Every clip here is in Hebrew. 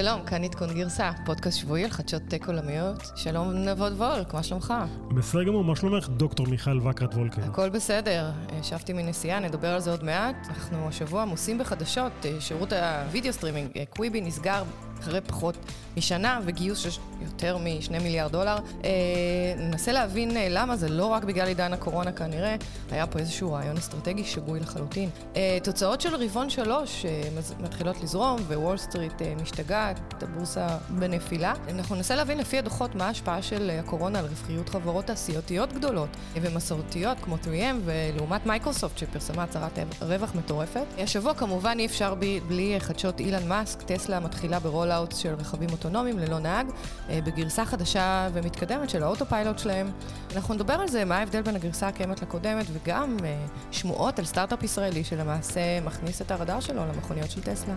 שלום, כאן עדכון גרסה, פודקאסט שבועי על חדשות tech עולמיות. שלום נבות וולק, מה שלומך? בסדר גמור, מה שלומך, דוקטור מיכל וקרת וולקן? הכל בסדר, שבתי מנסיעה, נדבר על זה עוד מעט. אנחנו השבוע עמוסים בחדשות, שירות ה video streaming, קוויבי נסגר אחרי פחות משנה וגיוס של יותר משני מיליארד דולר. אה, ננסה להבין אה, למה, זה לא רק בגלל עידן הקורונה כנראה, היה פה איזשהו רעיון אסטרטגי שגוי לחלוטין. אה, תוצאות של רבעון שלוש אה, מתחילות לזרום ווול סטריט אה, משתגעת, הבורסה בנפילה. אנחנו ננסה להבין לפי הדוחות מה ההשפעה של הקורונה על רווחיות חברות תעשייתיות גדולות ומסורתיות כמו 3M ולעומת מייקרוסופט שפרסמה הצהרת רווח מטורפת. השבוע כמובן אי אפשר בלי חדשות אילון מאסק, טסלה מתחילה ברול רולאוט של רכבים אוטונומיים ללא נהג, אה, בגרסה חדשה ומתקדמת של ה autopilot שלהם. אנחנו נדבר על זה, מה ההבדל בין הגרסה הקיימת לקודמת, וגם אה, שמועות על סטארט-אפ ישראלי שלמעשה מכניס את הרדאר שלו למכוניות של טסלה.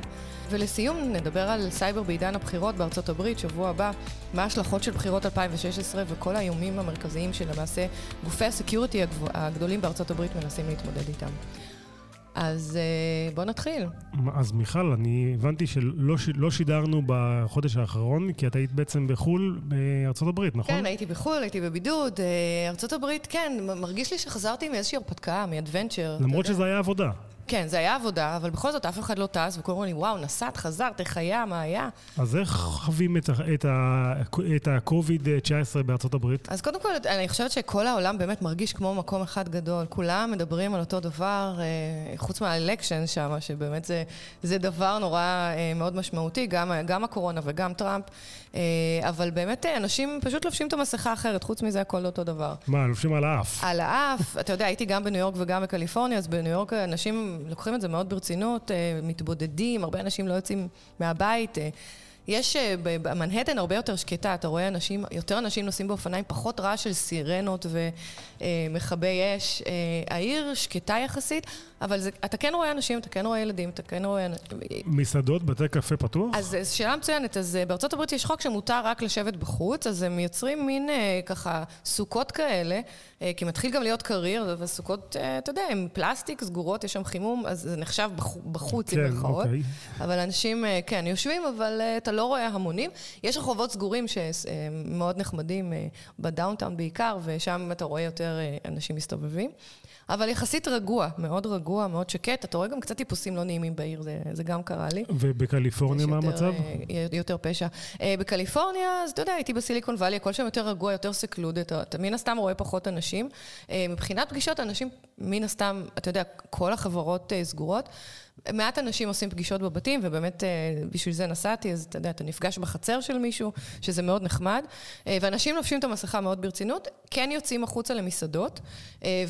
ולסיום נדבר על סייבר בעידן הבחירות בארצות הברית, שבוע הבא, מה ההשלכות של בחירות 2016 וכל האיומים המרכזיים שלמעשה גופי ה security הגדולים בארצות הברית מנסים להתמודד איתם. אז אה, בוא נתחיל. אז מיכל, אני הבנתי שלא לא שידרנו בחודש האחרון, כי את היית בעצם בחו"ל, בארצות הברית, נכון? כן, הייתי בחו"ל, הייתי בבידוד. אה, ארצות הברית, כן, מרגיש לי שחזרתי מאיזושהי הרפתקה, מ adventure. למרות שזה היה עבודה. כן, זה היה עבודה, אבל בכל זאת אף אחד לא טס, וכולם אומרים לי, וואו, נסעת, חזרת, איך היה, מה היה? אז איך חווים את, את, את ה-COVID-19 בארצות הברית? אז קודם כל, אני חושבת שכל העולם באמת מרגיש כמו מקום אחד גדול. כולם מדברים על אותו דבר, אה, חוץ מהאלקשן שם, שבאמת זה, זה דבר נורא אה, מאוד משמעותי, גם, גם הקורונה וגם טראמפ, אבל באמת אנשים פשוט לובשים את המסכה אחרת, חוץ מזה הכל אותו דבר. מה, לובשים על האף? על האף, אתה יודע, הייתי גם בניו יורק וגם בקליפורניה, אז בניו יורק אנשים לוקחים את זה מאוד ברצינות, אה, מתבודדים, הרבה אנשים לא יוצאים מהבית. אה, יש אה, במנהטן הרבה יותר שקטה, אתה רואה אנשים, יותר אנשים נוסעים באופניים, פחות רעש של סירנות ומכבי אש. העיר שקטה יחסית, אבל זה, אתה כן רואה אנשים, אתה כן רואה ילדים, אתה כן רואה... מסעדות, בתי קפה פתוח? אז שאלה מצוינת. אז בארצות הברית יש חוק שמותר רק לשבת בחוץ, אז הם יוצרים מין ככה סוכות כאלה, כי מתחיל גם להיות קריר, וסוכות, אתה יודע, הן פלסטיק, סגורות, יש שם חימום, אז זה נחשב בחוץ, כן, עם מירכאות. אוקיי. אבל אנשים, כן, יושבים, אבל אתה לא רואה המונים. יש רחובות סגורים שמאוד נחמדים, ב downtown בעיקר, ושם אתה רואה יותר אנשים מסתובבים. אבל יחסית רגוע, מאוד רגוע, מאוד שקט. אתה רואה גם קצת טיפוסים לא נעימים בעיר, זה, זה גם קרה לי. ובקליפורניה מה המצב? אה, יותר פשע. אה, בקליפורניה, אז אתה יודע, הייתי בסיליקון וואלי, הכל שם יותר רגוע, יותר סקלוד, אתה, אתה מן הסתם רואה פחות אנשים. אה, מבחינת פגישות, אנשים, מן הסתם, אתה יודע, כל החברות סגורות. מעט אנשים עושים פגישות בבתים, ובאמת בשביל זה נסעתי, אז אתה יודע, אתה נפגש בחצר של מישהו, שזה מאוד נחמד, ואנשים לובשים את המסכה מאוד ברצינות, כן יוצאים החוצה למסעדות,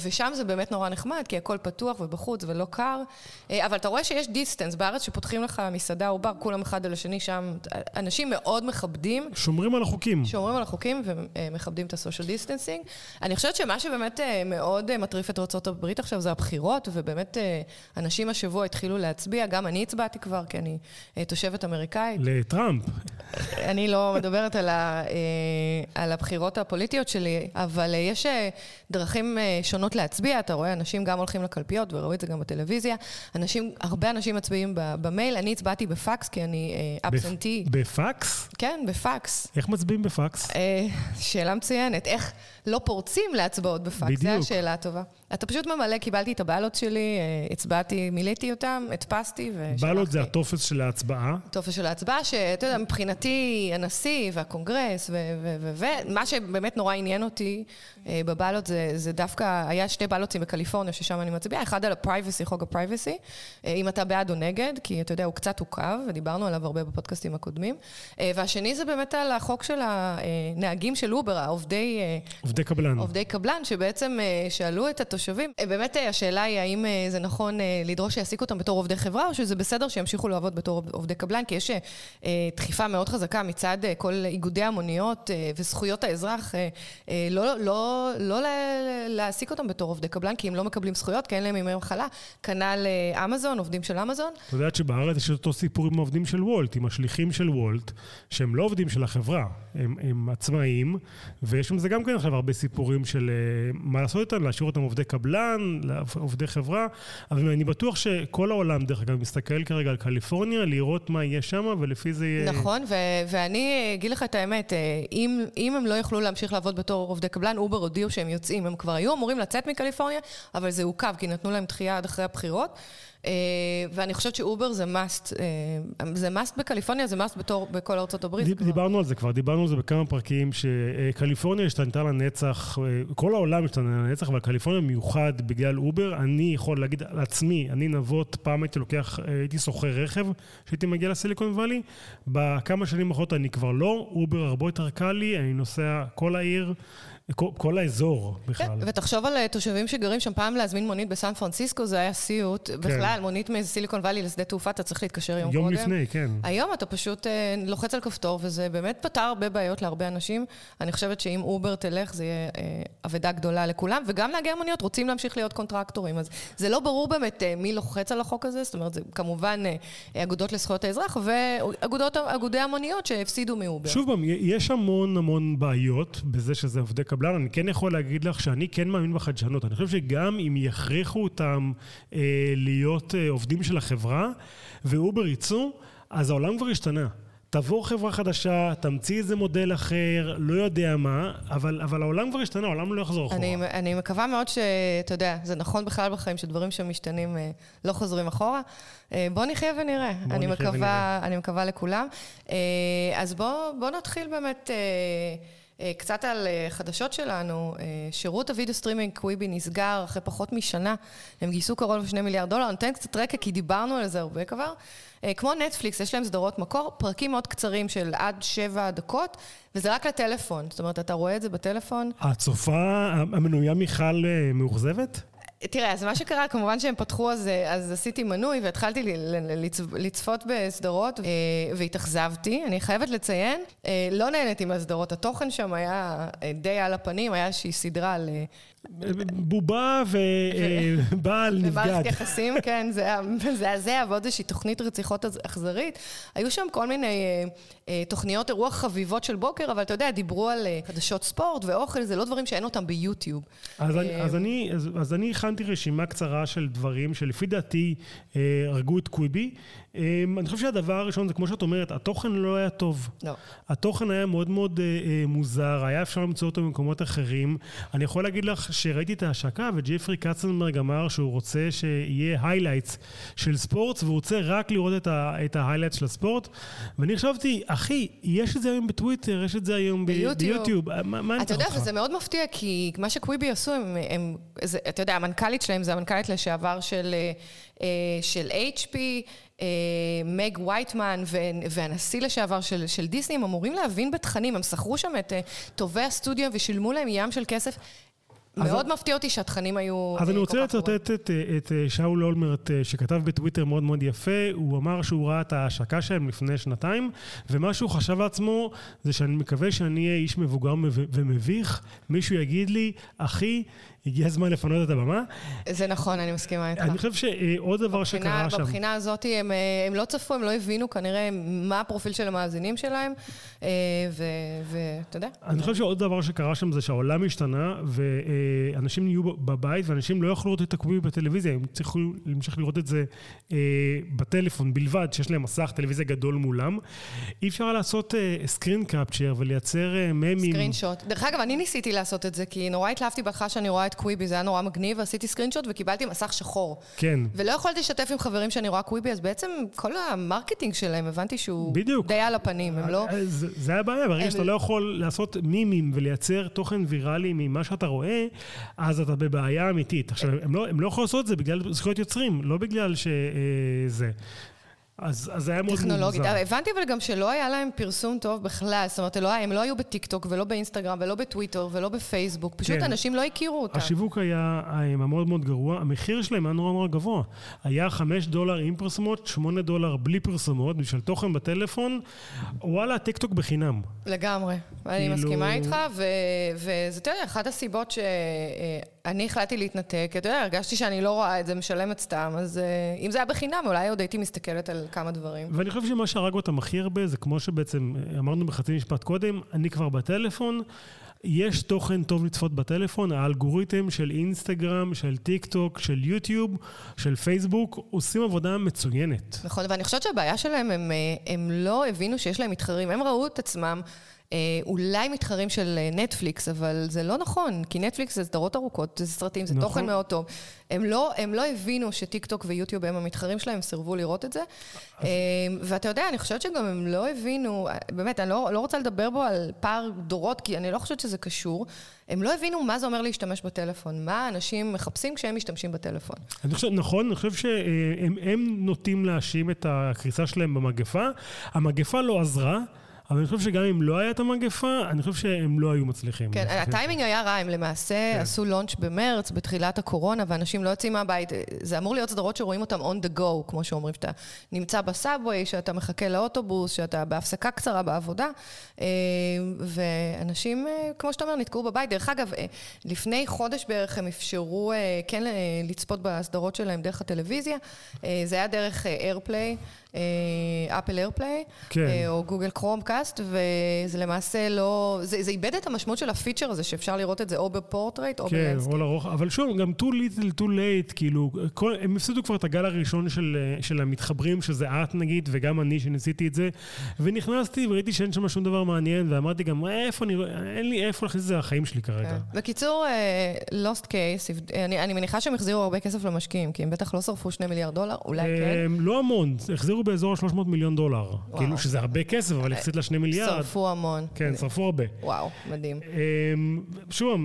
ושם זה באמת נורא נחמד, כי הכל פתוח ובחוץ ולא קר, אבל אתה רואה שיש distance בארץ, שפותחים לך מסעדה או בר, כולם אחד על השני שם, אנשים מאוד מכבדים. שומרים על החוקים. שומרים על החוקים ומכבדים את ה social distancing. אני חושבת שמה שבאמת מאוד מטריף את ארה"ב עכשיו זה הבחירות, ובאמת אנשים השבוע התחילו להצביע, גם אני הצבעתי כבר, כי אני תושבת אמריקאית. לטראמפ. אני לא מדברת על, ה, על הבחירות הפוליטיות שלי, אבל יש דרכים שונות להצביע, אתה רואה, אנשים גם הולכים לקלפיות, וראו את זה גם בטלוויזיה. אנשים, הרבה אנשים מצביעים במייל, אני הצבעתי בפקס, כי אני אבסנטי. בפקס? כן, בפקס. איך מצביעים בפקס? שאלה מצוינת. איך לא פורצים להצבעות בפקס? בדיוק. זו השאלה הטובה. אתה פשוט ממלא, קיבלתי את הבעלות שלי, הצבעתי, מילאתי אותם, הדפסתי ושלחתי. בעלות זה הטופס של ההצבעה? הטופס של ההצבעה, שאתה יודע, מבחינתי הנשיא והקונגרס, ומה שבאמת נורא עניין אותי ב ballot זה, זה דווקא, היה שתי ballot ים בקליפורניה, ששם אני מצביעה, אחד על ה privacy, חוק ה privacy, אם אתה בעד או נגד, כי אתה יודע, הוא קצת עוכב, ודיברנו עליו הרבה בפודקאסטים הקודמים, והשני זה באמת על החוק של הנהגים של אובר, העובדי... עובדי קבלן. עובדי קבלן, שבעצם שאלו את התושבים, התושבים. באמת השאלה היא האם זה נכון לדרוש שיעסיקו אותם בתור עובדי חברה, או שזה בסדר שימשיכו לעבוד בתור עובדי קבלן, כי יש דחיפה מאוד חזקה מצד כל איגודי המוניות וזכויות האזרח, לא, לא, לא להעסיק אותם בתור עובדי קבלן, כי הם לא מקבלים זכויות, כי אין להם ימי מחלה. כנ"ל אמזון, עובדים של אמזון. את יודעת שבארץ יש אותו סיפור עם העובדים של וולט, עם השליחים של וולט, שהם לא עובדים של החברה, הם, הם עצמאים, ויש עם זה גם כן עכשיו הרבה סיפורים של מה לעשות איתם, להשאיר אותם עובדי קבלן, עובדי חברה, אבל אני בטוח שכל העולם דרך אגב, מסתכל כרגע על קליפורניה, לראות מה יהיה שם, ולפי זה יהיה... נכון, ו- ואני אגיד לך את האמת, אה, אם, אם הם לא יוכלו להמשיך לעבוד בתור עובדי קבלן, אובר הודיעו שהם יוצאים, הם כבר היו אמורים לצאת מקליפורניה, אבל זה עוכב, כי נתנו להם דחייה עד אחרי הבחירות. אה, ואני חושבת שאובר זה must, זה must בקליפורניה, זה must בתור, בכל ארצות הברית. דיב, דיברנו על זה כבר, דיברנו על זה בכמה פרקים, שקליפורניה השתנתה לנצח, אה, כל העולם השתנה לנצח, אבל קליפורניה מיוחד בגלל אובר. אני יכול להגיד על עצמי, אני נבות, פעם הייתי לוקח, אה, הייתי שוכר רכב, כשהייתי מגיע לסיליקון וואלי. בכמה שנים האחרונות אני כבר לא, אובר הרבה יותר קל לי, אני נוסע כל העיר. כל, כל האזור בכלל. כן, ותחשוב על אה, תושבים שגרים שם, פעם להזמין מונית בסן פרנסיסקו זה היה סיוט. כן. בכלל, מונית מסיליקון וואלי לשדה תעופה, אתה צריך להתקשר יום, יום קודם. יום לפני, כן. היום אתה פשוט אה, לוחץ על כפתור, וזה באמת פתר הרבה בעיות להרבה אנשים. אני חושבת שאם אובר תלך, זה יהיה אה, אבדה גדולה לכולם, וגם נהגי המוניות רוצים להמשיך להיות contractor ים. אז זה לא ברור באמת אה, מי לוחץ על החוק הזה, זאת אומרת, זה כמובן אה, אגודות לזכויות האזרח, ואיגודי המוניות שהפסידו מאובר. שוב פעם, יש המון המון בעיות בזה שזה עובדי קבלן. אני כן יכול להגיד לך שאני כן מאמין בחדשנות. אני חושב שגם אם יכריחו אותם אה, להיות אה, עובדים של החברה, ואובר יצאו, אז העולם כבר השתנה. תבוא חברה חדשה, תמציא איזה מודל אחר, לא יודע מה, אבל, אבל העולם כבר השתנה, העולם לא יחזור אחורה. אני, אני מקווה מאוד שאתה יודע, זה נכון בכלל בחיים, שדברים שמשתנים אה, לא חוזרים אחורה. אה, בוא נחיה ונראה. בוא אני, נחיה מקווה, ונראה. אני מקווה לכולם. אה, אז בוא, בוא נתחיל באמת... אה, קצת על אה, חדשות שלנו, אה, שירות ה video streaming קוויבי נסגר אחרי פחות משנה, הם גייסו קרוב לשני מיליארד דולר, אני אתן קצת רקע כי דיברנו על זה הרבה כבר. כמו נטפליקס, יש להם סדרות מקור, פרקים מאוד קצרים של עד שבע דקות, וזה רק לטלפון, זאת אומרת, אתה רואה את זה בטלפון. הצופה המנויה מיכל מאוכזבת? תראה, אז מה שקרה, כמובן שהם פתחו, אז, אז עשיתי מנוי והתחלתי לצפות בסדרות והתאכזבתי. אני חייבת לציין, אה, לא נהניתי מהסדרות, התוכן שם היה אה, די על הפנים, היה איזושהי סדרה על בובה ובעל נבגד. במערכת יחסים, כן, זה היה מזעזע, ועוד איזושהי תוכנית רציחות אכזרית. היו שם כל מיני אה, אה, תוכניות אירוח חביבות של בוקר, אבל אתה יודע, דיברו על אה, חדשות ספורט ואוכל, זה לא דברים שאין אותם ביוטיוב. אז אני הכנתי רשימה קצרה של דברים שלפי דעתי הרגו את קוויבי. אני חושב שהדבר הראשון זה כמו שאת אומרת, התוכן לא היה טוב. לא. התוכן היה מאוד מאוד אה, אה, מוזר, היה אפשר למצוא אותו במקומות אחרים. אני יכול להגיד לך שראיתי את ההשקה וג'פרי קצנברג אמר שהוא רוצה שיהיה highlights של ספורט והוא רוצה רק לראות את ה highlights של הספורט. ואני חשבתי, אחי, יש את זה היום בטוויטר, יש את זה היום ביוטיוב. מה, אני אתה יודע, וזה מאוד מפתיע, כי מה שקוויבי עשו, הם, הם, זה, אתה יודע, המנכ"לית שלהם זה המנכ"לית לשעבר של, אה, של HP, אה, מג וייטמן והנשיא לשעבר של, של דיסני, הם אמורים להבין בתכנים, הם שכרו שם את אה, טובי הסטודיו ושילמו להם ים של כסף. מאוד מפתיע אותי שהתכנים היו אז אני רוצה לצטט את, את שאול אולמרט, שכתב בטוויטר מאוד מאוד יפה, הוא אמר שהוא ראה את ההשקה שלהם לפני שנתיים, ומה שהוא חשב לעצמו זה שאני מקווה שאני אהיה איש מבוגר ומביך, מישהו יגיד לי, אחי, הגיע הזמן לפנות את הבמה. זה נכון, אני מסכימה איתך. אני חושב שעוד דבר שקרה שם... בבחינה הזאת הם, אה, הם לא צפו, הם לא הבינו כנראה מה הפרופיל של המאזינים שלהם, אה, ואתה יודע. אני חושב שעוד דבר שקרה שם זה שהעולם השתנה, ואנשים נהיו בבית, ואנשים לא יכלו לראות את הקובי בטלוויזיה, הם צריכו להמשיך לראות את זה אה, בטלפון בלבד, שיש להם מסך טלוויזיה גדול מולם. אי אפשר לעשות סקרין קפצ'ר ולייצר ממים. סקרין שוט. דרך אגב, אני ניסיתי לעשות את זה, כי נורא התלהבתי בהתחלה שאני רואה את קוויבי, זה היה נורא מגניב, ועשיתי סקרינשוט וקיבלתי מסך שחור. כן. ולא יכולתי לשתף עם חברים שאני רואה קוויבי, אז בעצם כל ה marketing שלהם, הבנתי שהוא... בדיוק. די על הפנים, הם לא... אה, זה, זה הבעיה, ברגע הם... שאתה לא יכול לעשות ממים ולייצר תוכן ויראלי ממה שאתה רואה, אז אתה בבעיה אמיתית. עכשיו, הם לא, הם לא יכולים לעשות את זה בגלל זכויות יוצרים, לא בגלל שזה. אה, אז, אז זה היה מאוד מוזר. טכנולוגית. הבנתי אבל גם שלא היה להם פרסום טוב בכלל, זאת אומרת, לא, הם לא היו בטיקטוק ולא באינסטגרם ולא בטוויטר ולא בפייסבוק, פשוט כן. אנשים לא הכירו אותם. השיווק היה, היה מאוד מאוד גרוע, המחיר שלהם היה נורא נורא גבוה. היה 5 דולר עם פרסומות, 8 דולר בלי פרסומות, בשביל תוכן בטלפון, וואלה, טיקטוק בחינם. לגמרי, כאילו... אני מסכימה איתך, וזה, אתה יודע, אחת הסיבות ש... אני החלטתי להתנתק, אתה יודע, הרגשתי שאני לא רואה את זה משלמת סתם, אז uh, אם זה היה בחינם, אולי עוד הייתי מסתכלת על כמה דברים. ואני חושב שמה שהרג אותם הכי הרבה, זה כמו שבעצם אמרנו בחצי משפט קודם, אני כבר בטלפון, יש תוכן טוב לצפות בטלפון, האלגוריתם של אינסטגרם, של טיק טוק, של יוטיוב, של פייסבוק, עושים עבודה מצוינת. נכון, ואני חושבת שהבעיה שלהם, הם, אה, הם לא הבינו שיש להם מתחרים, הם ראו את עצמם אה, אולי מתחרים של אה, נטפליקס, אבל זה לא נכון, כי נטפליקס זה סדרות ארוכות, זה סרטים, זה נכון. תוכן מאוד טוב. הם לא, הם לא הבינו שטיק טוק ויוטיוב הם המתחרים שלהם, הם סירבו לראות את זה. אז... ואתה יודע, אני חושבת שגם הם לא הבינו, באמת, אני לא, לא רוצה לדבר בו על פער דורות, כי אני לא חושבת שזה קשור. הם לא הבינו מה זה אומר להשתמש בטלפון, מה אנשים מחפשים כשהם משתמשים בטלפון. אני חושב, נכון, אני חושב שהם נוטים להאשים את הקריסה שלהם במגפה. המגפה לא עזרה. אבל אני חושב שגם אם לא את המגפה, אני חושב שהם לא היו מצליחים. כן, הטיימינג היה רע, הם למעשה כן. עשו לונץ' במרץ, בתחילת הקורונה, ואנשים לא יוצאים מהבית. זה אמור להיות סדרות שרואים אותם on the go, כמו שאומרים, שאתה נמצא בסאבווי, שאתה מחכה לאוטובוס, שאתה בהפסקה קצרה בעבודה, אה, ואנשים, אה, כמו שאתה אומר, נתקעו בבית. דרך אגב, אה, לפני חודש בערך הם אפשרו כן לצפות בסדרות שלהם דרך הטלוויזיה. זה היה דרך איירפליי. אפל איירפליי, כן. או גוגל קרומקאסט, וזה למעשה לא... זה, זה איבד את המשמעות של הפיצ'ר הזה, שאפשר לראות את זה או בפורטרייט או כן, ב landscape. כן, או לאורך, אבל שוב, גם too little, too late, כאילו, כל, הם הפסידו כבר את הגל הראשון של, של המתחברים, שזה את נגיד, וגם אני שניסיתי את זה, ונכנסתי וראיתי שאין שם שום דבר מעניין, ואמרתי גם, איפה אני... אין לי איפה להכניס את זה לחיים שלי כרגע. כן. בקיצור, uh, lost case, אני, אני מניחה שהם החזירו הרבה כסף למשקיעים, כי הם בטח לא שרפו שני מיליארד דולר, אולי כן. לא המון, החזירו שרפו באזור ה-300 מיליון דולר. וואו. כאילו שזה הרבה כסף, אבל יחסית לשני מיליארד. שרפו המון. כן, שרפו הרבה. וואו, מדהים. אמ, שוב,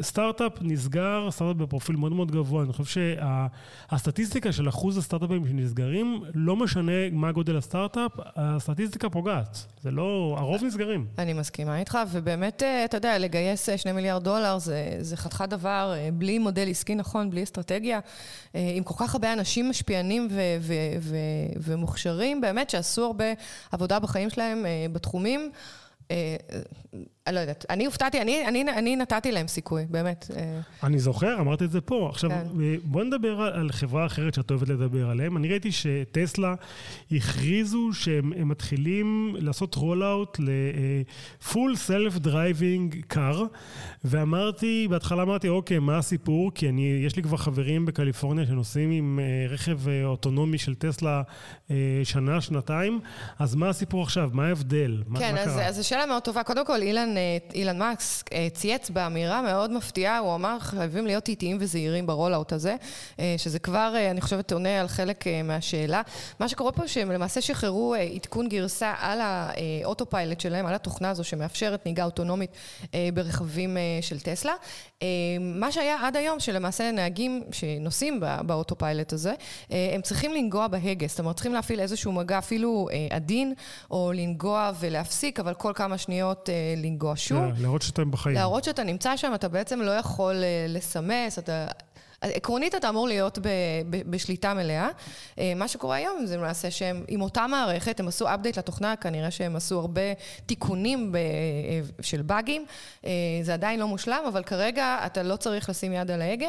סטארט-אפ נסגר, סטארט-אפ בפרופיל מאוד מאוד גבוה. אני חושב שהסטטיסטיקה של אחוז הסטארט-אפים שנסגרים, לא משנה מה גודל הסטארט-אפ, הסטטיסטיקה פוגעת. זה לא, הרוב נסגרים. אני מסכימה איתך, ובאמת, אה, אתה יודע, לגייס אה, שני מיליארד דולר זה, זה חתיכת דבר, אה, בלי מודל עסקי נכון, בלי אסטרטגיה, עם כל כך הרבה אנשים משפיענים ו- ו- ו- ומוכשרים, באמת, שעשו הרבה עבודה בחיים שלהם בתחומים. אני לא יודעת. אני הופתעתי, אני, אני, אני נתתי להם סיכוי, באמת. אה. אני זוכר, אמרתי את זה פה. עכשיו, כן. אה, בוא נדבר על חברה אחרת שאת אוהבת לדבר עליהם. אני ראיתי שטסלה הכריזו שהם מתחילים לעשות roll-out ל-full self-driving car, ואמרתי, בהתחלה אמרתי, אוקיי, מה הסיפור? כי אני, יש לי כבר חברים בקליפורניה שנוסעים עם אה, רכב אוטונומי של טסלה שנה, שנתיים, אז מה הסיפור עכשיו? מה ההבדל? כן, מה, אז, אז זו שאלה מאוד טובה. קודם כל, אילון אה, אילון מאסק אה, צייץ באמירה מאוד מפתיעה, הוא אמר חייבים להיות איטיים וזהירים ב rollout הזה, אה, שזה כבר, אני חושבת, עונה על חלק מהשאלה. מה שקורה פה, שהם למעשה שחררו עדכון גרסה על האוטו פיילוט שלהם, על התוכנה הזו שמאפשרת נהיגה אוטונומית ברכבים של טסלה. מה שהיה עד היום, שלמעשה נהגים שנוסעים באוטו פיילוט הזה, הם צריכים לנגוע בהגה, זאת אומרת, צריכים להפעיל איזשהו מגע אפילו עדין, או לנגוע ולהפסיק, אבל כל כמה שניות לנגוע. לנגוע שוב. להראות שאתה בחיים. להראות שאתה נמצא שם, אתה בעצם לא יכול אה, לסמס, אתה... עקרונית אתה אמור להיות ב, ב, בשליטה מלאה. אה, מה שקורה היום זה למעשה שהם עם אותה מערכת, הם עשו update לתוכנה, כנראה שהם עשו הרבה תיקונים ב, אה, של באגים. זה עדיין לא מושלם, אבל כרגע אתה לא צריך לשים יד על ההגה.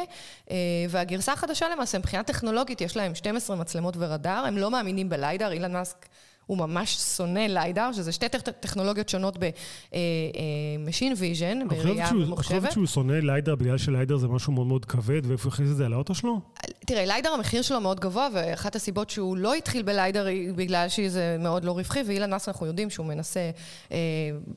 והגרסה החדשה למעשה, מבחינה טכנולוגית, יש להם 12 מצלמות ורדאר, הם לא מאמינים בליידר, אילן מאסק הוא ממש שונא ליידר, שזה שתי טכנולוגיות שונות ב-Machine Vision, בראייה ממוחשבת. את חושבת שהוא שונא ליידר בגלל שליידר זה משהו מאוד מאוד כבד, ואיפה הוא הכניס את זה על האוטו שלו? תראה, ליידר המחיר שלו מאוד גבוה, ואחת הסיבות שהוא לא התחיל בליידר היא בגלל שזה מאוד לא רווחי, ואילן מאסק אנחנו יודעים שהוא מנסה אה,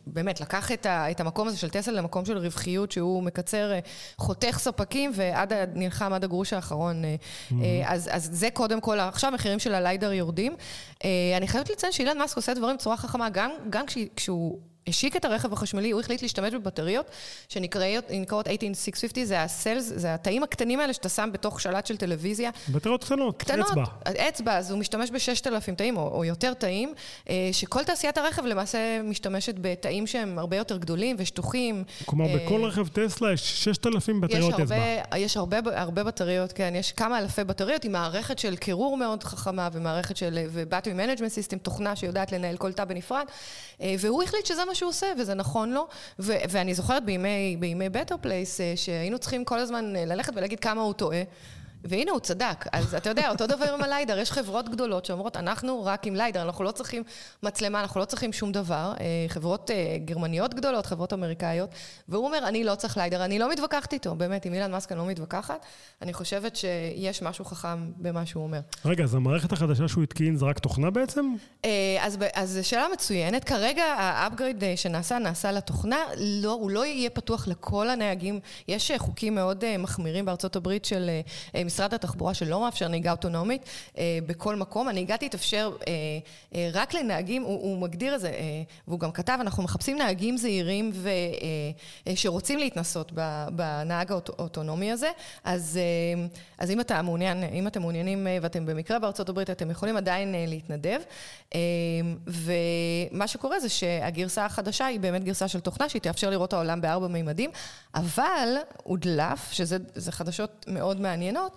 באמת לקח את, ה, את המקום הזה של טסלה למקום של רווחיות, שהוא מקצר, אה, חותך ספקים, ונלחם עד הגרוש האחרון. אה, mm-hmm. אה, אז, אז זה קודם כל, עכשיו המחירים של הליידר יורדים. אה, אני חייבת לציין שאילן מאסק עושה דברים בצורה חכמה, גם, גם כשהוא השיק את הרכב החשמלי, הוא החליט להשתמש בבטריות שנקראות 18650, זה הסלס, זה התאים הקטנים האלה שאתה שם בתוך שלט של טלוויזיה. בטריות קטנות, קטנות אצבע. אצבע, אז הוא משתמש ב-6,000 תאים או, או יותר תאים, אה, שכל תעשיית הרכב למעשה משתמשת בתאים שהם הרבה יותר גדולים ושטוחים. כלומר, אה, בכל רכב טסלה יש 6,000 בטריות יש אצבע. הרבה, יש הרבה, הרבה בטריות, כן, יש כמה אלפי בטריות עם מערכת של קירור מאוד חכמה ומערכת של, ו-Battery Management System, תוכנה שיודעת לנהל כל תא בנפרד, אה, והוא החליט שזה מה שהוא עושה, וזה נכון לו. ו- ואני זוכרת בימי, בימי בטר פלייס, שהיינו צריכים כל הזמן אה, ללכת ולהגיד כמה הוא טועה. והנה, הוא צדק. אז אתה יודע, אותו דבר עם הליידר, יש חברות גדולות שאומרות, אנחנו רק עם ליידר, אנחנו לא צריכים מצלמה, אנחנו לא צריכים שום דבר. אה, חברות אה, גרמניות גדולות, חברות אמריקאיות, והוא אומר, אני לא צריך ליידר, אני לא מתווכחת איתו, באמת, עם אילון מאסק אני לא מתווכחת. אני חושבת שיש משהו חכם במה שהוא אומר. רגע, אז המערכת החדשה שהוא התקין זה רק תוכנה בעצם? אה, אז, אז שאלה מצוינת. כרגע האפגריד שנעשה, נעשה לתוכנה, לא, הוא לא יהיה פתוח לכל הנהגים. יש חוקים מאוד מחמירים בארצות הברית של משרד התחבורה שלא מאפשר נהיגה אוטונומית אה, בכל מקום. הנהיגה תתאפשר אה, אה, רק לנהגים, הוא, הוא מגדיר את זה, והוא גם כתב, אנחנו מחפשים נהגים זהירים ו, שרוצים להתנסות בנהג האוטונומי הזה. אז, אז אם אתה מעוניין, אם אתם מעוניינים ואתם במקרה בארצות הברית, אתם יכולים עדיין להתנדב. ומה שקורה זה שהגרסה החדשה היא באמת גרסה של תוכנה שהיא תאפשר לראות העולם בארבע מימדים, אבל הודלף, שזה חדשות מאוד מעניינות,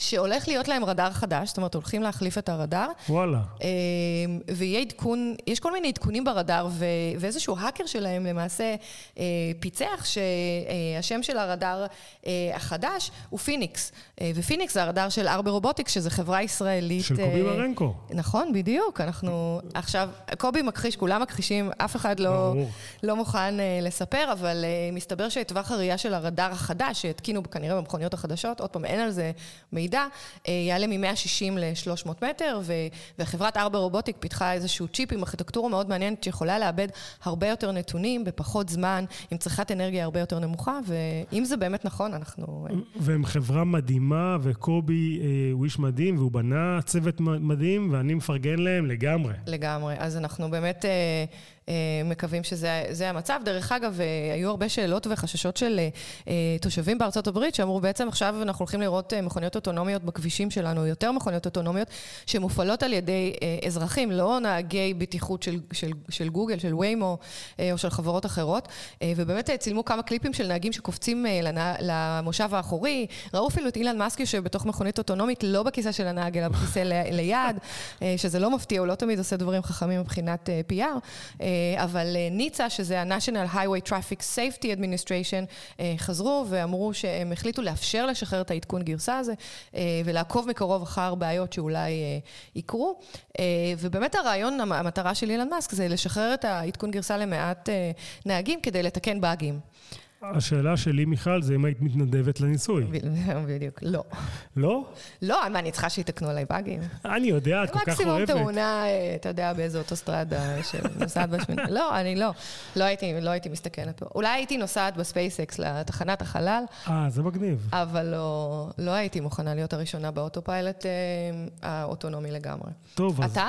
שהולך להיות להם רדאר חדש, זאת אומרת, הולכים להחליף את הרדאר. וואלה. אמ, ויהיה עדכון, יש כל מיני עדכונים ברדאר, ו, ואיזשהו האקר שלהם למעשה אה, פיצח שהשם של הרדאר אה, החדש הוא פיניקס. אה, ופיניקס זה הרדאר של ארבה רובוטיקס, שזו חברה ישראלית. של קובי מרנקו. נכון, בדיוק. אנחנו עכשיו, קובי מכחיש, כולם מכחישים, אף אחד לא, לא מוכן לספר, אבל מסתבר שטווח הראייה של הרדאר החדש, שהתקינו כנראה במכוניות החדשות, עוד פעם, אין על זה מידע, אה, יעלה מ-160 ל-300 מטר, וחברת ארבה רובוטיקס פיתחה איזשהו צ'יפ עם ארכיטקטורה מאוד מעניינת שיכולה לעבד הרבה יותר נתונים בפחות זמן, עם צריכת אנרגיה הרבה יותר נמוכה, ואם זה באמת נכון, אנחנו... אה, והם חברה מדהימה, וקובי אה, הוא איש מדהים, והוא בנה צוות מדהים, ואני מפרגן להם לגמרי. לגמרי. אז אנחנו באמת... אה, מקווים שזה המצב. דרך אגב, אה, היו הרבה שאלות וחששות של אה, תושבים בארצות הברית, שאמרו, בעצם עכשיו אנחנו הולכים לראות מכוניות אוטונומיות בכבישים שלנו, יותר מכוניות אוטונומיות, שמופעלות על ידי אזרחים, לא נהגי בטיחות של, של, של גוגל, של ויימו או של חברות אחרות. ובאמת צילמו כמה קליפים של נהגים שקופצים למושב האחורי, ראו אפילו את אילן מאסק יושב בתוך מכונית אוטונומית, לא בכיסא של הנהג, אלא בכיסא ליד, שזה לא מפתיע, הוא לא תמיד עושה דברים חכמים מבחינת PR. אה, אבל אה, ניצה, שזה ה-National Highway Traffic Safety Administration, אה, חזרו ואמרו שהם החליטו לאפשר לשחרר את העדכון גרסה הזה, ולעקוב מקרוב אחר בעיות שאולי יקרו. ובאמת הרעיון, המטרה של אילון מאסק זה לשחרר את העדכון גרסה למעט נהגים כדי לתקן באגים. השאלה שלי, מיכל, זה אם היית מתנדבת לניסוי. בדיוק, לא. לא? לא, מה, אני צריכה שיתקנו עליי באגים? אני יודע, את כל כך אוהבת. מקסימום תאונה, אה, אתה יודע, באיזו אוטוסטרדה שנוסעת בשמיני. לא, אני לא. לא הייתי, לא הייתי מסתכנת פה. אולי הייתי נוסעת בספייסקס לתחנת החלל. אה, זה מגניב. אבל לא, לא הייתי מוכנה להיות הראשונה באוטופיילוט אה, האוטונומי לגמרי. טוב, אז... אתה?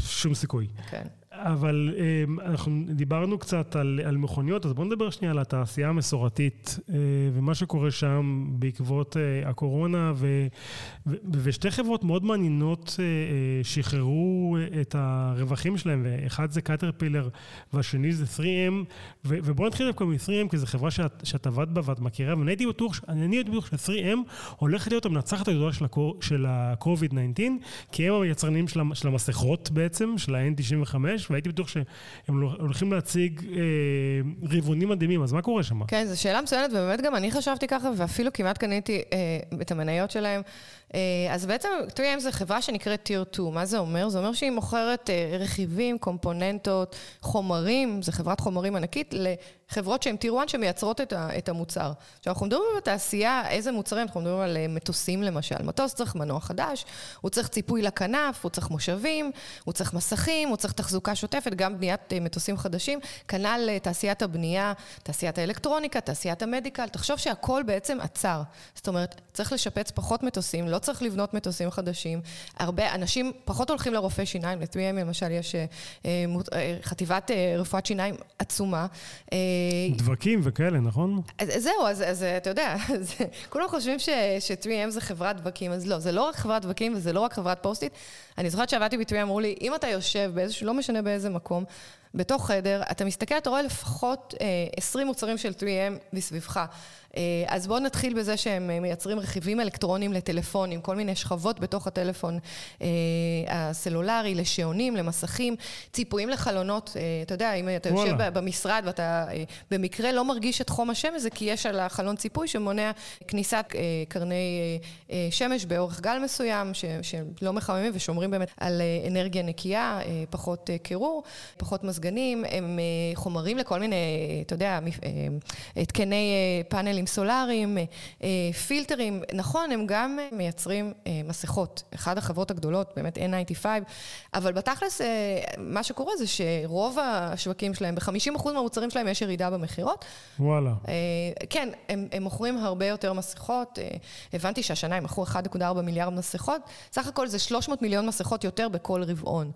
שום סיכוי. כן. אבל אמ, אנחנו דיברנו קצת על, על מכוניות, אז בואו נדבר שנייה על התעשייה המסורתית אה, ומה שקורה שם בעקבות אה, הקורונה, ו, ו, ושתי חברות מאוד מעניינות אה, שחררו את הרווחים שלהם, ואחד זה קטרפילר והשני זה 3M, ו, ובואו נתחיל דווקא מ-3M, כי זו חברה שאת, שאת עבדת בה ואת מכירה, ואני הייתי בטוח, אני הייתי בטוח ש-3M הולכת להיות המנצחת הגדולה של ה-COVID-19, כי הם היצרנים של, של המסכות בעצם, של ה-N95, והייתי בטוח שהם הולכים להציג אה, רבעונים מדהימים, אז מה קורה שם? כן, זו שאלה מצוינת, ובאמת גם אני חשבתי ככה, ואפילו כמעט קניתי אה, את המניות שלהם. אה, אז בעצם 3M זה חברה שנקראת Tier 2. מה זה אומר? זה אומר שהיא מוכרת אה, רכיבים, קומפוננטות, חומרים, זו חברת חומרים ענקית, לחברות שהן Tier 1 שמייצרות את המוצר. עכשיו, אנחנו מדברים בתעשייה, איזה מוצרים? אנחנו מדברים על אה, מטוסים למשל. מטוס צריך מנוע חדש, הוא צריך ציפוי לכנף, הוא צריך מושבים, הוא צריך מסכים, הוא צריך תחזוקה שוטפת, גם בניית מטוסים חדשים. כנ"ל תעשיית הבנייה, תעשיית האלקטרוניקה, תעשיית המדיקל. תחשוב שהכל בעצם עצר. זאת אומרת, צריך לשפץ פחות מטוסים, לא צריך לבנות מטוסים חדשים. הרבה אנשים פחות הולכים לרופא שיניים, ל-3M למשל יש אה, אה, חטיבת אה, רפואת שיניים עצומה. דבקים וכאלה, נכון? זהו, אז, אז אתה יודע, אז, כולם חושבים ש-3M זה חברת דבקים, אז לא, זה לא רק חברת דבקים וזה לא רק חברת פוסט-איט. אני זוכרת שעבדתי ב-3M, אמרו לי, אם אתה יושב באיזשהו, לא משנה באיזה מקום, בתוך חדר, אתה מסתכל, אתה רואה לפחות 20 מוצרים של 3M מסביבך. אה, אז בואו נתחיל בזה שהם אה, מייצרים רכיבים אלקטרוניים לטלפונים, כל מיני שכבות בתוך הטלפון אה, הסלולרי, לשעונים, למסכים, ציפויים לחלונות. אתה יודע, אם אתה יושב במשרד ואתה במקרה לא מרגיש את חום השמש, זה כי יש על החלון ציפוי שמונע כניסת קרני שמש באורך גל מסוים, שלא מחממים ושומרים באמת על אנרגיה נקייה, פחות קירור, פחות מזגנים, הם חומרים לכל מיני, אתה יודע, התקני פאנלים. פאנלים סולאריים, אה, אה, פילטרים. נכון, הם גם אה, מייצרים מסכות. אחת החברות הגדולות, באמת N95, אבל בתכלס, מה שקורה זה שרוב השווקים שלהם, ב-50% מהמוצרים שלהם יש ירידה במכירות. וואלה. כן, הם, הם מוכרים הרבה יותר מסכות. הבנתי שהשנה הם מכרו 1.4 מיליארד מסכות. סך הכל זה 300 מיליון מסכות יותר בכל רבעון.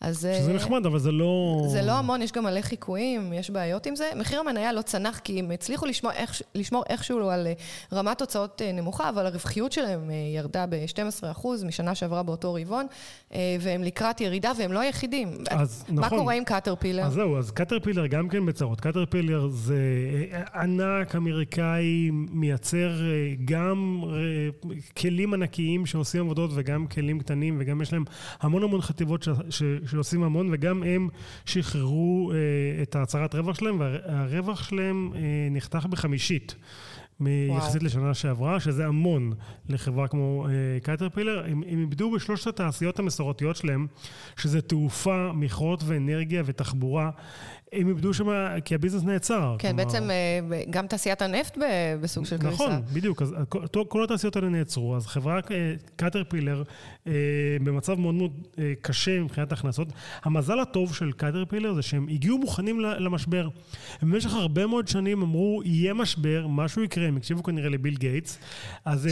אז... שזה נחמד, אבל זה לא... זה לא המון, יש גם מלא חיקויים, יש בעיות עם זה. מחיר המניה לא צנח כי הם הצליחו לשמור, איך, לשמור איכשהו על אה, רמת הוצאות אה, נמוכה, אבל הרווחיות שלהם אה, ירדה ב-12% משנה שעברה באותו רבעון, והם לקראת ירידה, והם לא היחידים. אז מה נכון. מה קורה עם קאטרפילר? אז זהו, אז קאטרפילר גם כן בצרות. קאטרפילר זה ענק אמריקאי, מייצר גם כלים ענקיים שעושים עבודות וגם כלים קטנים, וגם יש להם המון המון חטיבות ש... שעושים המון, וגם הם שחררו אה, את ההצהרת רווח שלהם, והרווח שלהם אה, נחתך בחמישית. יחסית לשנה שעברה, שזה המון לחברה כמו קייטרפילר. הם, הם איבדו בשלושת התעשיות המסורתיות שלהם, שזה תעופה, מכרות ואנרגיה ותחבורה. הם איבדו שם, כי ה business נעצר. כן, כלומר... בעצם אה, גם תעשיית הנפט בסוג של קריסה. נכון, בדיוק. אז כל, כל התעשיות האלה נעצרו. אז חברה קטרפילר אה, במצב מאוד מאוד אה, קשה מבחינת הכנסות. המזל הטוב של קטרפילר זה שהם הגיעו מוכנים למשבר. במשך הרבה מאוד שנים אמרו, יהיה משבר, משהו יקרה, הם הקשיבו כנראה לביל גייטס.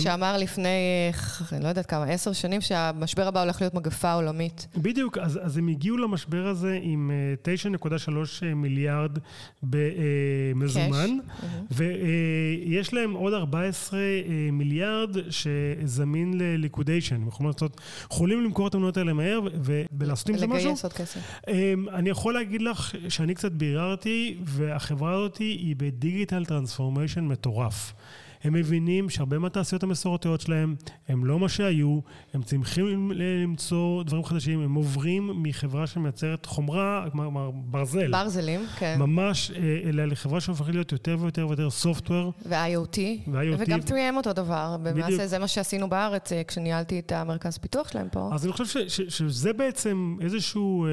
שאמר הם... לפני, אני לא יודעת כמה, עשר שנים, שהמשבר הבא הולך להיות מגפה עולמית. בדיוק, אז, אז הם הגיעו למשבר הזה עם 9.3 מיליארד במזומן, ויש להם עוד 14 מיליארד שזמין לליקודיישן. הם יכולים לעשות, יכולים למכור את המניות האלה מהר ולעשות עם זה משהו. לגייס עוד כסף. אני יכול להגיד לך שאני קצת ביררתי, והחברה הזאת היא ב digital transformation מטורף. הם מבינים שהרבה מהתעשיות המסורתיות שלהם הם לא מה שהיו, הם צריכים למצוא דברים חדשים, הם עוברים מחברה שמייצרת חומרה, כלומר ברזל. ברזלים, כן. ממש, אלא לחברה שהופכת להיות יותר ויותר ויותר software. ו-IoT. ו-IoT. וגם 3M אותו דבר. למעשה זה מה שעשינו בארץ אה, כשניהלתי את המרכז פיתוח שלהם פה. אז אני חושב ש- ש- שזה בעצם איזשהו אה,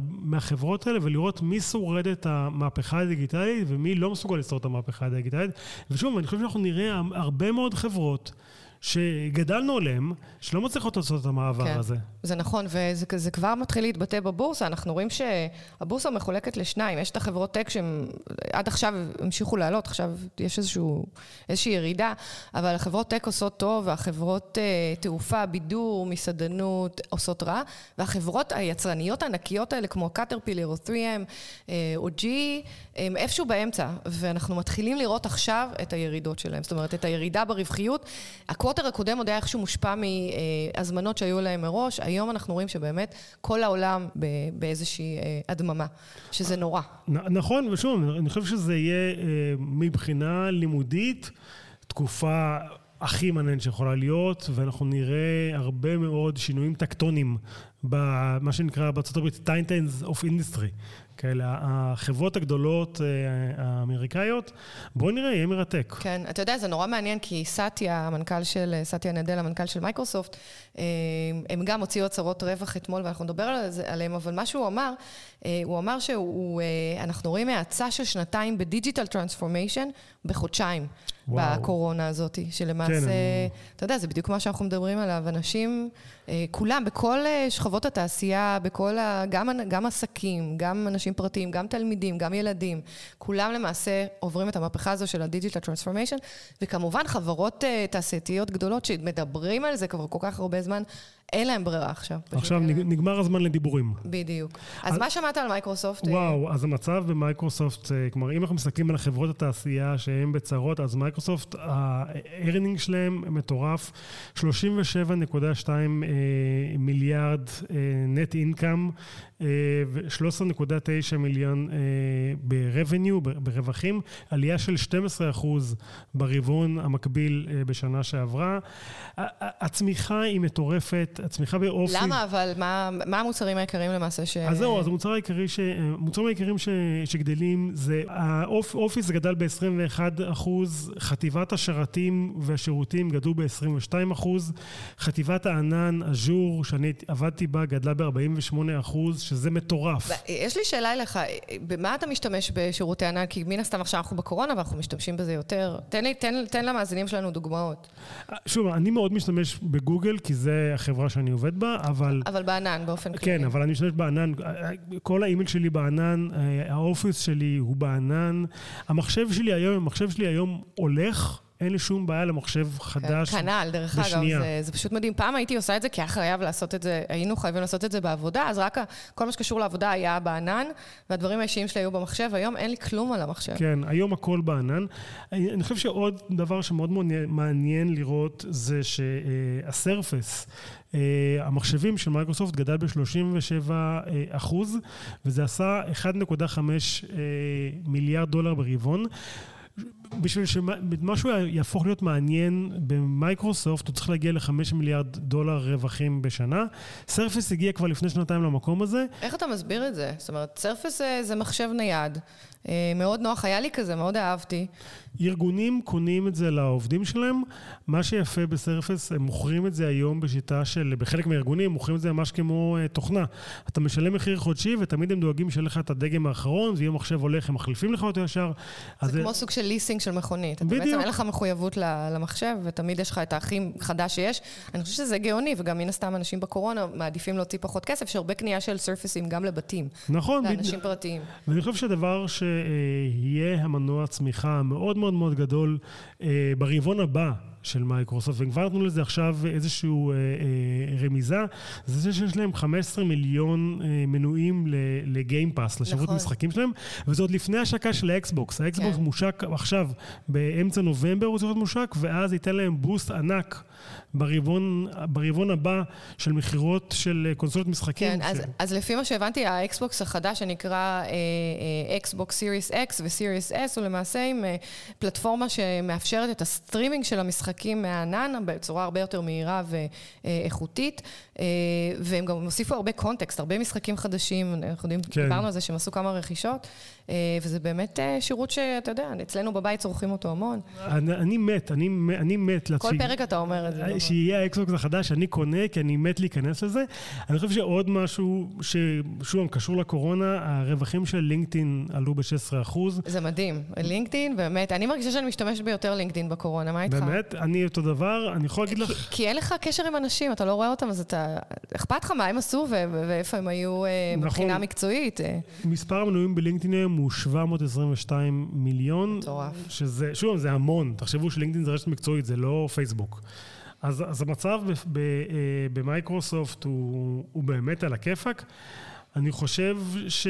מהחברות האלה ולראות מי שורד את המהפכה הדיגיטלית ומי לא מסוגל לשרוד את המהפכה הדיגיטלית. ושוב, אני חושב שאנחנו נראה הרבה מאוד חברות שגדלנו עליהם, שלא מצליחות לעשות את המעבר כן, הזה. זה נכון, וזה כבר מתחיל להתבטא בבורסה. אנחנו רואים שהבורסה מחולקת לשניים. יש את החברות טק שהן עד עכשיו המשיכו לעלות, עכשיו יש איזשהו, איזושהי ירידה, אבל החברות טק עושות טוב, והחברות uh, תעופה, בידור, מסעדנות, עושות רע, והחברות היצרניות הענקיות האלה, כמו קטרפילר או 3M uh, או G, הם איפשהו באמצע, ואנחנו מתחילים לראות עכשיו את הירידות שלהם. זאת אומרת, את הירידה ברווחיות. הקווטר הקודם עוד היה איכשהו מושפע מהזמנות שהיו להם מראש, היום אנחנו רואים שבאמת כל העולם באיזושהי אה, הדממה, שזה נורא. נכון, ושוב, אני חושב שזה יהיה אה, מבחינה לימודית תקופה... הכי מעניין שיכולה להיות, ואנחנו נראה הרבה מאוד שינויים טקטונים במה שנקרא בארצות הברית titans of industry. כאלה, החברות הגדולות אה, האמריקאיות, בואו נראה, יהיה מרתק. כן, אתה יודע, זה נורא מעניין, כי סאטיה, המנכ"ל של, סאטיה נדלה, המנכ"ל של מייקרוסופט, אה, הם גם הוציאו הצהרות רווח אתמול, ואנחנו נדבר על זה, עליהם, אבל מה שהוא אמר, אה, הוא אמר שאנחנו רואים האצה של שנתיים ב digital transformation בחודשיים. וואו. בקורונה הזאת, שלמעשה, כן, אתה יודע, זה בדיוק מה שאנחנו מדברים עליו. אנשים, כולם, בכל שכבות התעשייה, בכל ה... גם, גם עסקים, גם אנשים פרטיים, גם תלמידים, גם ילדים, כולם למעשה עוברים את המהפכה הזו של ה digital transformation, וכמובן חברות אה, תעשייתיות גדולות שמדברים על זה כבר כל כך הרבה זמן, אין להם ברירה עכשיו. עכשיו נגמר הזמן לדיבורים. בדיוק. אז, אז מה שמעת על מייקרוסופט? וואו, אז המצב במייקרוסופט, אה, כלומר, אם אנחנו מסתכלים על חברות התעשייה שהן בצרות, אז מייקרוסופט... מייקרוסופט, ה earning שלהם מטורף, 37.2 מיליארד net income. ו-13.9 מיליון ב-revenue, ברווחים, עלייה של 12% ברבעון המקביל בשנה שעברה. הצמיחה היא מטורפת, הצמיחה באופי... למה אבל? מה, מה המוצרים העיקריים למעשה ש... אז זהו, אז המוצר העיקרי ש... המוצרים העיקריים ש... שגדלים זה, האופיס גדל ב-21 אחוז, חטיבת השרתים והשירותים גדלו ב-22 אחוז, חטיבת הענן, אג'ור, שאני עבדתי בה, גדלה ב-48 אחוז, שזה מטורף. יש לי שאלה אליך, במה אתה משתמש בשירותי ענן? כי מן הסתם עכשיו אנחנו בקורונה ואנחנו משתמשים בזה יותר. תן, לי, תן, תן למאזינים שלנו דוגמאות. שוב, אני מאוד משתמש בגוגל, כי זה החברה שאני עובד בה, אבל... אבל בענן, באופן כללי. כן, אבל אני משתמש בענן. כל האימייל שלי בענן, האופיס שלי הוא בענן. המחשב שלי היום, המחשב שלי היום הולך. אין לי שום בעיה למחשב חדש בשנייה. כנ"ל, דרך אגב, זה, זה פשוט מדהים. פעם הייתי עושה את זה כי היה חייב לעשות את זה, היינו חייבים לעשות את זה בעבודה, אז רק כל מה שקשור לעבודה היה בענן, והדברים האישיים שלי היו במחשב. היום אין לי כלום על המחשב. כן, היום הכל בענן. אני, אני חושב שעוד דבר שמאוד מאוד מעניין לראות זה שה Surface, אה, המחשבים של מייקרוסופט גדל ב-37 אה, אחוז, וזה עשה 1.5 אה, מיליארד דולר ברבעון. בשביל שמשהו יהפוך להיות מעניין במייקרוסופט, הוא צריך להגיע לחמש מיליארד דולר רווחים בשנה. Surface הגיע כבר לפני שנתיים למקום הזה. איך אתה מסביר את זה? זאת אומרת, Surface זה מחשב נייד. אה, מאוד נוח, היה לי כזה, מאוד אהבתי. ארגונים קונים את זה לעובדים שלהם. מה שיפה ב Surface, הם מוכרים את זה היום בשיטה של, בחלק מהארגונים, מוכרים את זה ממש כמו אה, תוכנה. אתה משלם מחיר חודשי, ותמיד הם דואגים שיהיה לך את הדגם האחרון, ואם המחשב הולך, הם מחליפים לך אותו ישר. זה כמו זה... סוג של ליסינג של מכונית. בדיוק. בעצם אין לך מחויבות למחשב, ותמיד יש לך את הכי חדש שיש. אני חושבת שזה גאוני, וגם מן הסתם אנשים בקורונה מעדיפים להוציא פחות כסף, שהרבה קנייה של Surfaceים גם לבתים. נכון. לאנשים בד... פרטיים. ואני חושב שהדבר ש... יהיה המנוע צמיחה המאוד מאוד מאוד גדול אה, ברבעון הבא. של מייקרוסופט, וכבר נתנו לזה עכשיו איזושהי אה, אה, רמיזה, זה שיש להם 15 מיליון אה, מנויים ל Game Pass, לשירות נכון. משחקים שלהם, וזה עוד לפני השקה של ה Xbox. ה Xbox כן. מושק עכשיו, באמצע נובמבר הוא צריך להיות מושק, ואז ייתן להם boost ענק. ברבעון, ברבעון הבא של מכירות של קונסולות משחקים. כן, ש... אז, אז לפי מה שהבנתי, ה Xbox החדש שנקרא Xbox Series X ו Series S, הוא למעשה עם אה, פלטפורמה שמאפשרת את הסטרימינג של המשחקים מהענן בצורה הרבה יותר מהירה ואיכותית, אה, והם גם הוסיפו הרבה content, הרבה משחקים חדשים, אנחנו יודעים, כן. דיברנו על זה שהם עשו כמה רכישות. אה, וזה באמת אה, שירות שאתה יודע, אצלנו בבית צורכים אותו המון. אני, אני מת, אני, אני מת. כל לצי... פרק אתה אומר את זה. אה, שיהיה האקסבוקס החדש, אני קונה, כי אני מת להיכנס לזה. אני חושב שעוד משהו, ששוב, קשור לקורונה, הרווחים של לינקדאין עלו ב-16%. זה מדהים. לינקדאין, באמת, אני מרגישה שאני משתמשת ביותר לינקדאין בקורונה, מה איתך? באמת? אני אותו דבר, אני יכול להגיד לך... כי אין לך קשר עם אנשים, אתה לא רואה אותם, אז אתה... אכפת לך מה הם עשו ואיפה הם היו נכון. מבחינה מקצועית. מספר המנויים ב LinkedIn הוא 722 מיליון. מטורף. שזה, שוב, זה המון. תחשבו ש LinkedIn זה רשת מקצועית, זה לא פייסבוק. אז, אז המצב אה, במייקרוסופט הוא, הוא באמת על הכיפאק. אני חושב ש...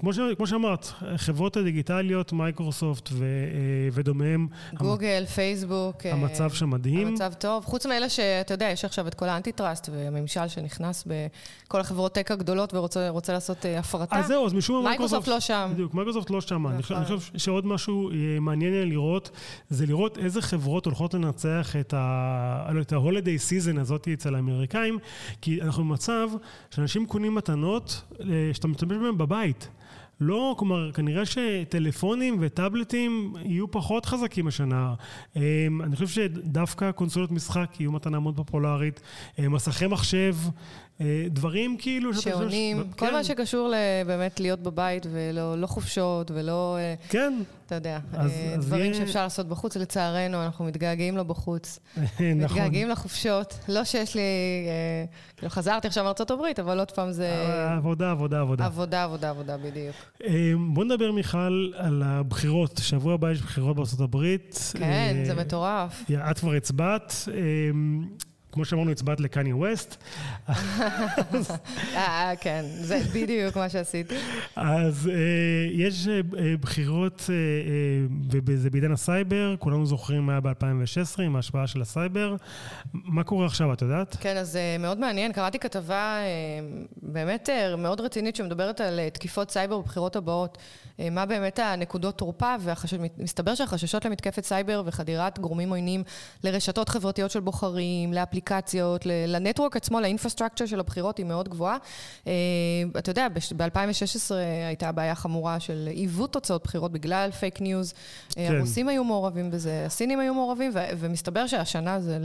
כמו, ש... כמו שאמרת, חברות הדיגיטליות, מייקרוסופט ו... אה, ודומיהם. גוגל, המ... פייסבוק. אה, המצב שם מדהים. המצב טוב. חוץ מאלה שאתה יודע, יש עכשיו את כל ה antitrust והממשל שנכנס בכל החברות tech הגדולות ורוצה לעשות אה, הפרטה. אז זהו, אז משום מה מייקרוסופט לא שם. בדיוק, מייקרוסופט לא שם. אני חושב, אני חושב שעוד משהו מעניין לראות, זה לראות איזה חברות הולכות לנצח את ה-holiday season הזאת אצל האמריקאים, כי אנחנו במצב שאנשים קונים מתנות. פתרונות אה, שאתה משתמש בהם בבית. לא, כלומר, כנראה שטלפונים וטאבלטים יהיו פחות חזקים השנה. אמ, אני חושב שדווקא קונסולות משחק יהיו מתנה מאוד פופולרית. אה, מסכי מחשב, אה, דברים כאילו... שעונים, כל כן. מה שקשור באמת להיות בבית ולא לא חופשות ולא... כן. אתה יודע, אז, דברים אז שאפשר לעשות בחוץ, לצערנו, אנחנו מתגעגעים לו בחוץ. נכון. מתגעגעים לחופשות. לא שיש לי... כאילו, חזרתי עכשיו מארצות הברית, אבל עוד פעם זה... עבודה, עבודה, עבודה. עבודה, עבודה, עבודה, בדיוק. בוא נדבר, מיכל, על הבחירות. שבוע הבא יש בחירות בארצות הברית. כן, זה מטורף. את כבר הצבעת. כמו שאמרנו, הצבעת לקניה ווסט. אה, כן, זה בדיוק מה שעשיתי. אז אה, יש אה, בחירות, וזה בעידן הסייבר, כולנו זוכרים מה היה ב-2016 עם ההשפעה של הסייבר. מה קורה עכשיו, את יודעת? כן, אז מאוד מעניין. קראתי כתבה באמת מאוד רצינית שמדברת על תקיפות סייבר בבחירות הבאות. מה באמת הנקודות תורפה, ומסתבר שהחששות למתקפת סייבר וחדירת גורמים עוינים לרשתות חברתיות של בוחרים, לאפליקציות, ל network עצמו, ל infrastructure של הבחירות היא מאוד גבוהה. אה, אתה יודע, ב-2016 הייתה בעיה חמורה של עיוות תוצאות בחירות בגלל fake news. אה, כן. הרוסים היו מעורבים בזה, הסינים היו מעורבים, ומסתבר שהשנה זה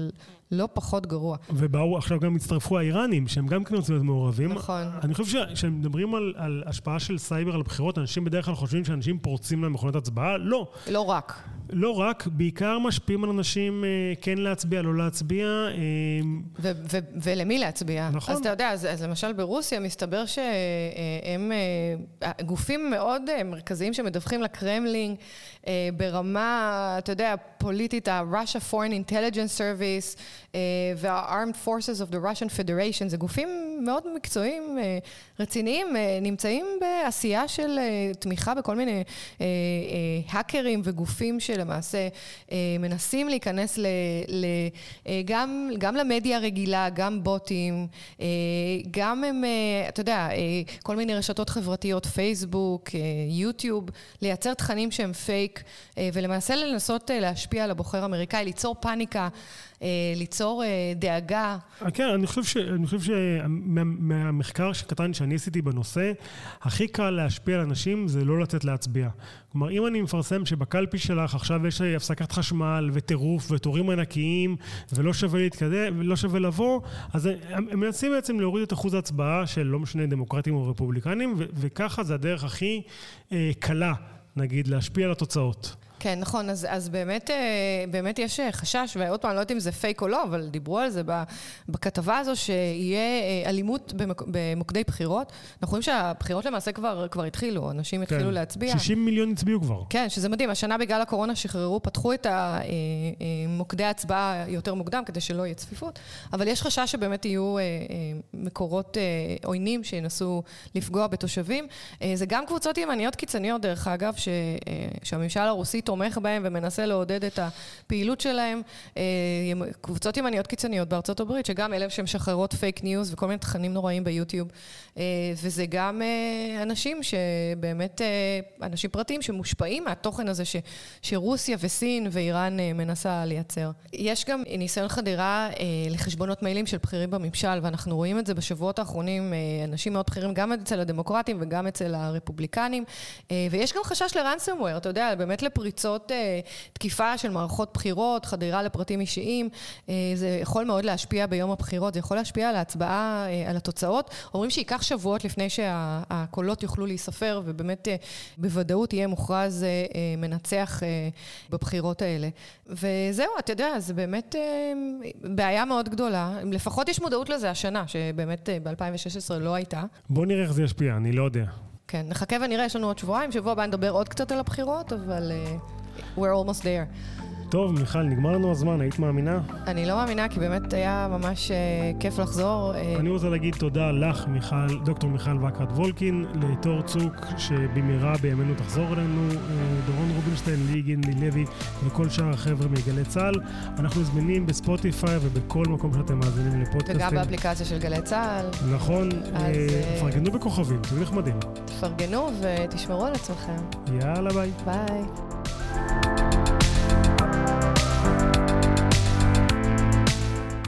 לא פחות גרוע. ובואו, עכשיו גם הצטרפו האיראנים, שהם גם כן רוצים להיות מעורבים. נכון. אני חושב שכשמדברים על, על השפעה של סייבר על בחירות, אנשים בדרך כלל חושבים שאנשים פורצים להם מכונות הצבעה. לא. לא רק. לא רק, בעיקר משפיעים על אנשים אה, כן להצביע, לא להצביע. אה, ו- ו- ולמי להצביע. נכון. אז אתה יודע, אז, אז למשל ברוסיה מסתבר שהם אה, גופים מאוד מרכזיים שמדווחים לקרמלין ברמה, אתה יודע, פוליטית, ה-Russia Foreign Intelligence Service וה-Armed Forces of the Russian Federation, זה גופים מאוד מקצועיים, רציניים, נמצאים בעשייה של תמיכה בכל מיני האקרים וגופים של... שלמעשה אה, מנסים להיכנס ל, ל, אה, גם, גם למדיה הרגילה, גם בוטים, אה, גם הם, אתה יודע, כל מיני רשתות חברתיות, פייסבוק, יוטיוב, לייצר תכנים שהם פייק, ולמעשה לנסות להשפיע על הבוחר האמריקאי, ליצור פאניקה. ליצור דאגה. כן, אני חושב, ש, אני חושב שמהמחקר שקטן שאני עשיתי בנושא, הכי קל להשפיע על אנשים זה לא לצאת להצביע. כלומר, אם אני מפרסם שבקלפי שלך עכשיו יש הפסקת חשמל וטירוף ותורים ענקיים ולא שווה להתקדם ולא שווה לבוא, אז הם מנסים בעצם להוריד את אחוז ההצבעה של לא משנה דמוקרטים או רפובליקנים, וככה זה הדרך הכי אה, קלה, נגיד, להשפיע על התוצאות. כן, נכון, אז, אז באמת, אה, באמת יש אה, חשש, ועוד פעם, אני לא יודעת אם זה פייק או לא, אבל דיברו על זה בכתבה הזו, שיהיה אה, אלימות במוק, במוקדי בחירות. אנחנו רואים שהבחירות למעשה כבר, כבר התחילו, אנשים כן. התחילו להצביע. 60 מיליון הצביעו כבר. כן, שזה מדהים. השנה בגלל הקורונה שחררו, פתחו את מוקדי ההצבעה יותר מוקדם, כדי שלא יהיה צפיפות, אבל יש חשש שבאמת יהיו מקורות עוינים שינסו לפגוע בתושבים. זה גם קבוצות ימניות קיצוניות, דרך אגב, שהממשל הרוסי תומך בהם ומנסה לעודד את הפעילות שלהם. אה, קבוצות ימניות קיצוניות בארצות הברית, שגם אלה שמשחררות fake news וכל מיני תכנים נוראים ביוטיוב. אה, וזה גם אה, אנשים שבאמת, אנשים פרטיים שמושפעים מהתוכן הזה ש, שרוסיה וסין ואיראן מנסה לייצר. יש גם ניסיון חדירה לחשבונות מיילים של בכירים בממשל, ואנחנו רואים את זה בשבועות האחרונים, אנשים מאוד בכירים גם אצל הדמוקרטים וגם אצל הרפובליקנים. ויש גם חשש ל ransomware, אתה יודע, באמת לפריצות. פריצות אה, תקיפה של מערכות בחירות, חדירה לפרטים אישיים, אה, זה יכול מאוד להשפיע ביום הבחירות, זה יכול להשפיע על ההצבעה, אה, על התוצאות. אומרים שייקח שבועות לפני שהקולות יוכלו להיספר, ובאמת בוודאות יהיה מוכרז מנצח בבחירות האלה. וזהו, אתה יודע, זה באמת בעיה מאוד גדולה. לפחות יש מודעות לזה השנה, שבאמת ב-2016 לא הייתה. בוא נראה איך זה ישפיע, אני לא יודע. כן, נחכה ונראה, יש לנו עוד שבועיים, שבוע הבא נדבר עוד קצת על הבחירות, אבל uh, we're almost there. טוב, מיכל, נגמר לנו הזמן, היית מאמינה? אני לא מאמינה, כי באמת היה ממש uh, כיף לחזור. Uh... אני רוצה להגיד תודה לך, מיכל, דוקטור מיכל וקרת וולקין, לתור צוק, שבמהרה בימינו תחזור אלינו, uh, דורון רובינשטיין, ליגין, לוי, וכל שאר החבר'ה מגלי צה"ל. אנחנו זמינים בספוטיפיי ובכל מקום שאתם מאזינים לפודקאסטים. וגם באפליקציה של גלי צה"ל. נכון, אז... אה, פרגנו בכוכבים, תהיו נחמדים. תפרגנו ותשמרו על עצמכם. יאללה, ביי. ביי.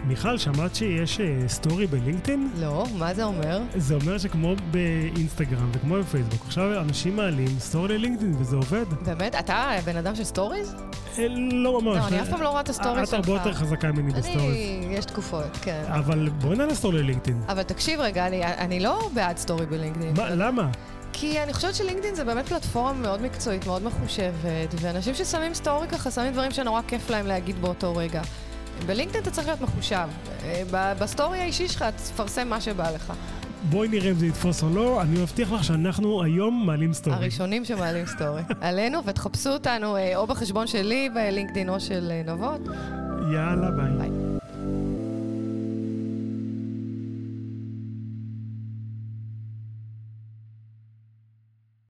מיכל, שמעת שיש story אה, ב LinkedIn? לא, מה זה אומר? זה אומר שכמו באינסטגרם וכמו בפייסבוק, עכשיו אנשים מעלים story ל LinkedIn וזה עובד. באמת? אתה בן אדם של stories? אה, לא ממש. לא, אני אף פעם לא רואה את ה stories שלך. את הרבה יותר חזקה ממני בסטוריז. אני, יש תקופות, כן. אבל בואי נעלה סטורי ללינקדאין. אבל תקשיב רגע, אני לא בעד סטורי בלינקדאין. מה, למה? כי אני חושבת שלינקדאין זה באמת פלטפורמה מאוד מקצועית, מאוד מחושבת, ואנשים ששמים סטורי ככה, שמים דברים שנורא כיף להם להגיד באותו רגע. בלינקדאין אתה צריך להיות מחושב. אה, בסטורי האישי שלך תפרסם מה שבא לך. בואי נראה אם זה יתפוס או לא, אני מבטיח לך שאנחנו היום מעלים סטורי. הראשונים שמעלים סטורי. עלינו, ותחפשו אותנו אה, או בחשבון שלי בלינקדאין או של אה, נבות. יאללה, ביי. ביי.